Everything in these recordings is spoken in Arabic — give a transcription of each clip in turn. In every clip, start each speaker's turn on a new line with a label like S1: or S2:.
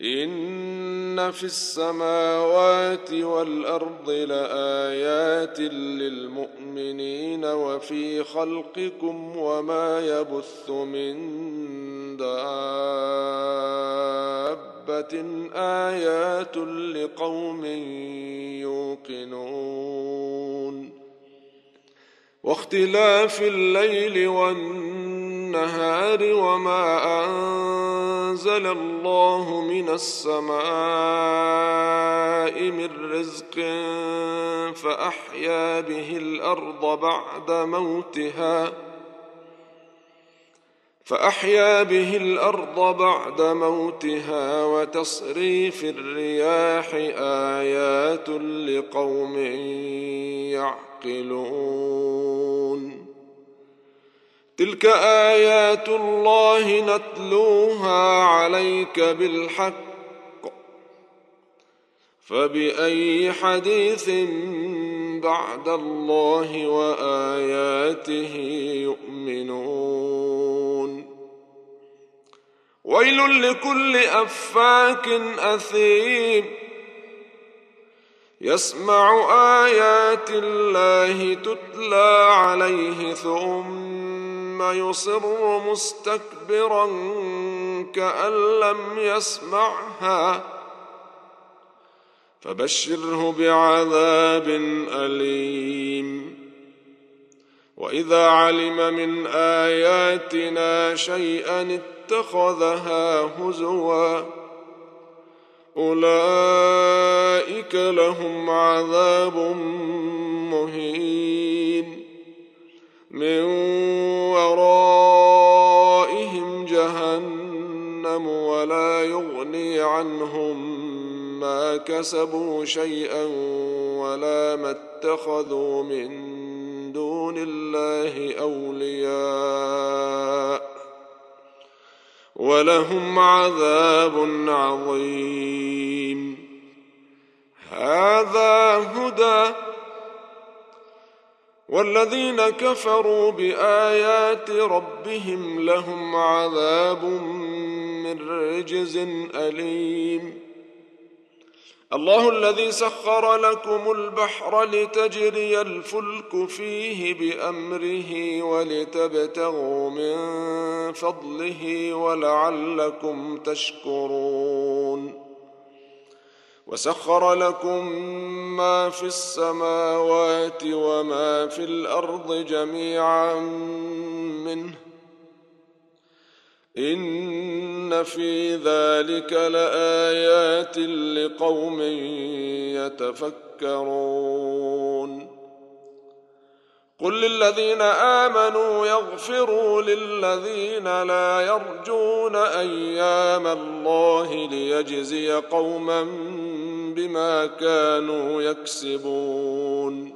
S1: ان في السماوات والارض لايات للمؤمنين وفي خلقكم وما يبث من دابه ايات لقوم يوقنون واختلاف الليل والنهار النهار وما أنزل الله من السماء من رزق فأحيا به الأرض بعد موتها فأحيا به الأرض بعد موتها وتصريف الرياح آيات لقوم يعقلون تلك ايات الله نتلوها عليك بالحق فباي حديث بعد الله واياته يؤمنون ويل لكل افاك اثيم يسمع ايات الله تتلى عليه ثم ثم يصر مستكبرا كأن لم يسمعها فبشره بعذاب أليم وإذا علم من آياتنا شيئا اتخذها هزوا أولئك لهم عذاب مهين من ولا يغني عنهم ما كسبوا شيئا ولا ما اتخذوا من دون الله اولياء ولهم عذاب عظيم هذا هدى والذين كفروا بايات ربهم لهم عذاب من رجز أليم الله الذي سخر لكم البحر لتجري الفلك فيه بأمره ولتبتغوا من فضله ولعلكم تشكرون وسخر لكم ما في السماوات وما في الارض جميعا منه ان في ذلك لايات لقوم يتفكرون قل للذين امنوا يغفروا للذين لا يرجون ايام الله ليجزي قوما بما كانوا يكسبون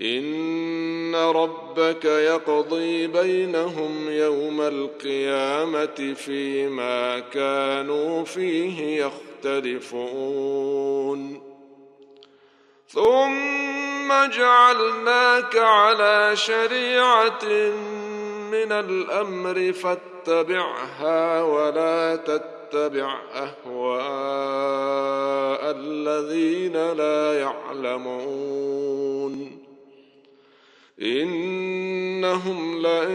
S1: ان ربك يقضي بينهم يوم القيامه فيما كانوا فيه يختلفون ثم جعلناك على شريعه من الامر فاتبعها ولا تتبع اهواء الذين لا يعلمون انهم لن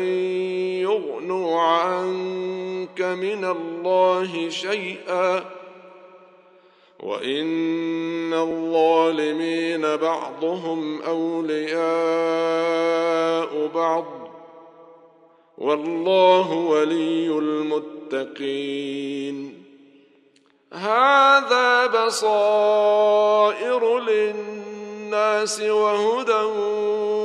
S1: يغنوا عنك من الله شيئا وان الظالمين بعضهم اولياء بعض والله ولي المتقين هذا بصائر للناس وهدى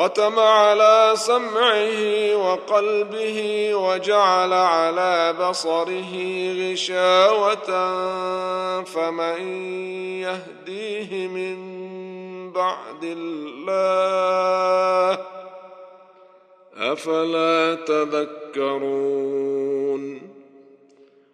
S1: ختم على سمعه وقلبه وجعل على بصره غشاوة فمن يهديه من بعد الله أفلا تذكرون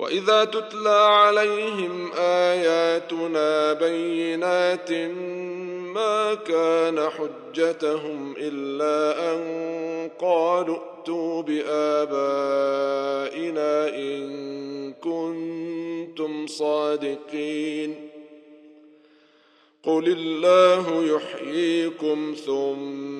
S1: واذا تتلى عليهم اياتنا بينات ما كان حجتهم الا ان قالوا ائتوا بابائنا ان كنتم صادقين قل الله يحييكم ثم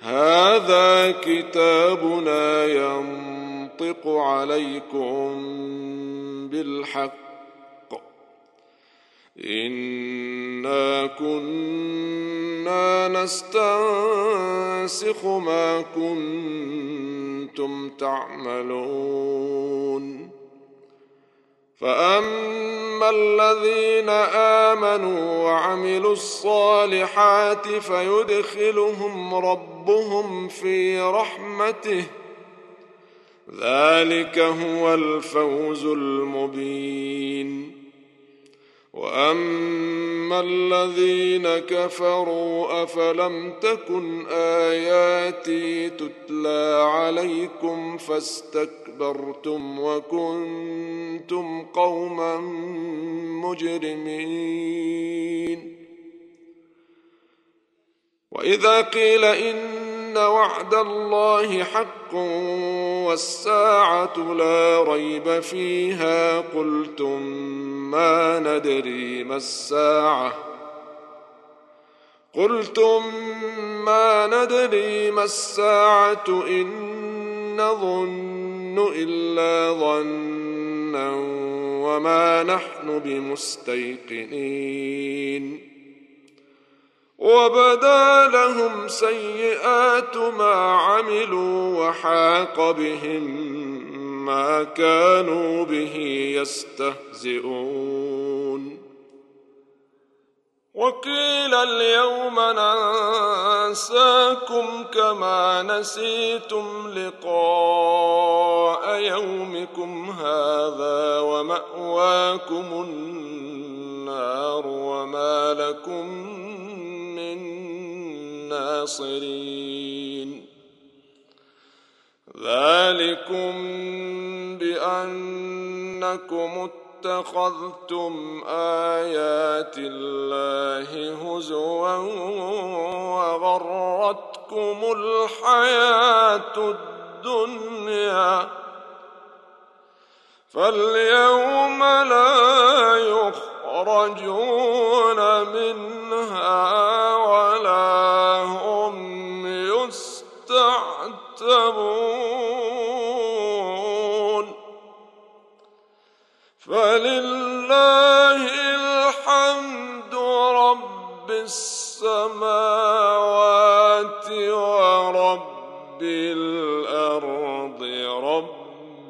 S1: هذا كتابنا ينطق عليكم بالحق انا كنا نستنسخ ما كنتم تعملون فاما الذين امنوا وعملوا الصالحات فيدخلهم ربهم في رحمته ذلك هو الفوز المبين واما الذين كفروا افلم تكن اياتي تتلى عليكم فاستكبروا استكبرتم وكنتم قوما مجرمين واذا قيل ان وعد الله حق والساعه لا ريب فيها قلتم ما ندري ما الساعه قلتم ما ندري ما الساعة إن نظن إلا ظنا وما نحن بمستيقنين وبدا لهم سيئات ما عملوا وحاق بهم ما كانوا به يستهزئون وقيل اليوم ننظر أنساكم كما نسيتم لقاء يومكم هذا ومأواكم النار وما لكم من ناصرين ذلكم بأنكم اتخذتم آيات الله هزوا وغرتكم الحياة الدنيا فاليوم لا يخرجون منها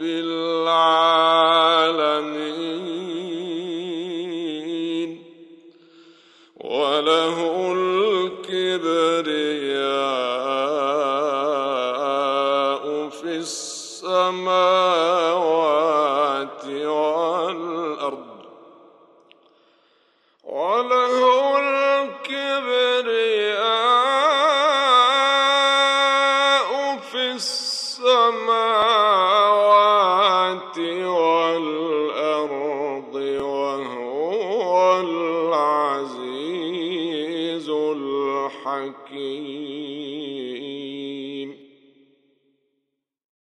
S1: bil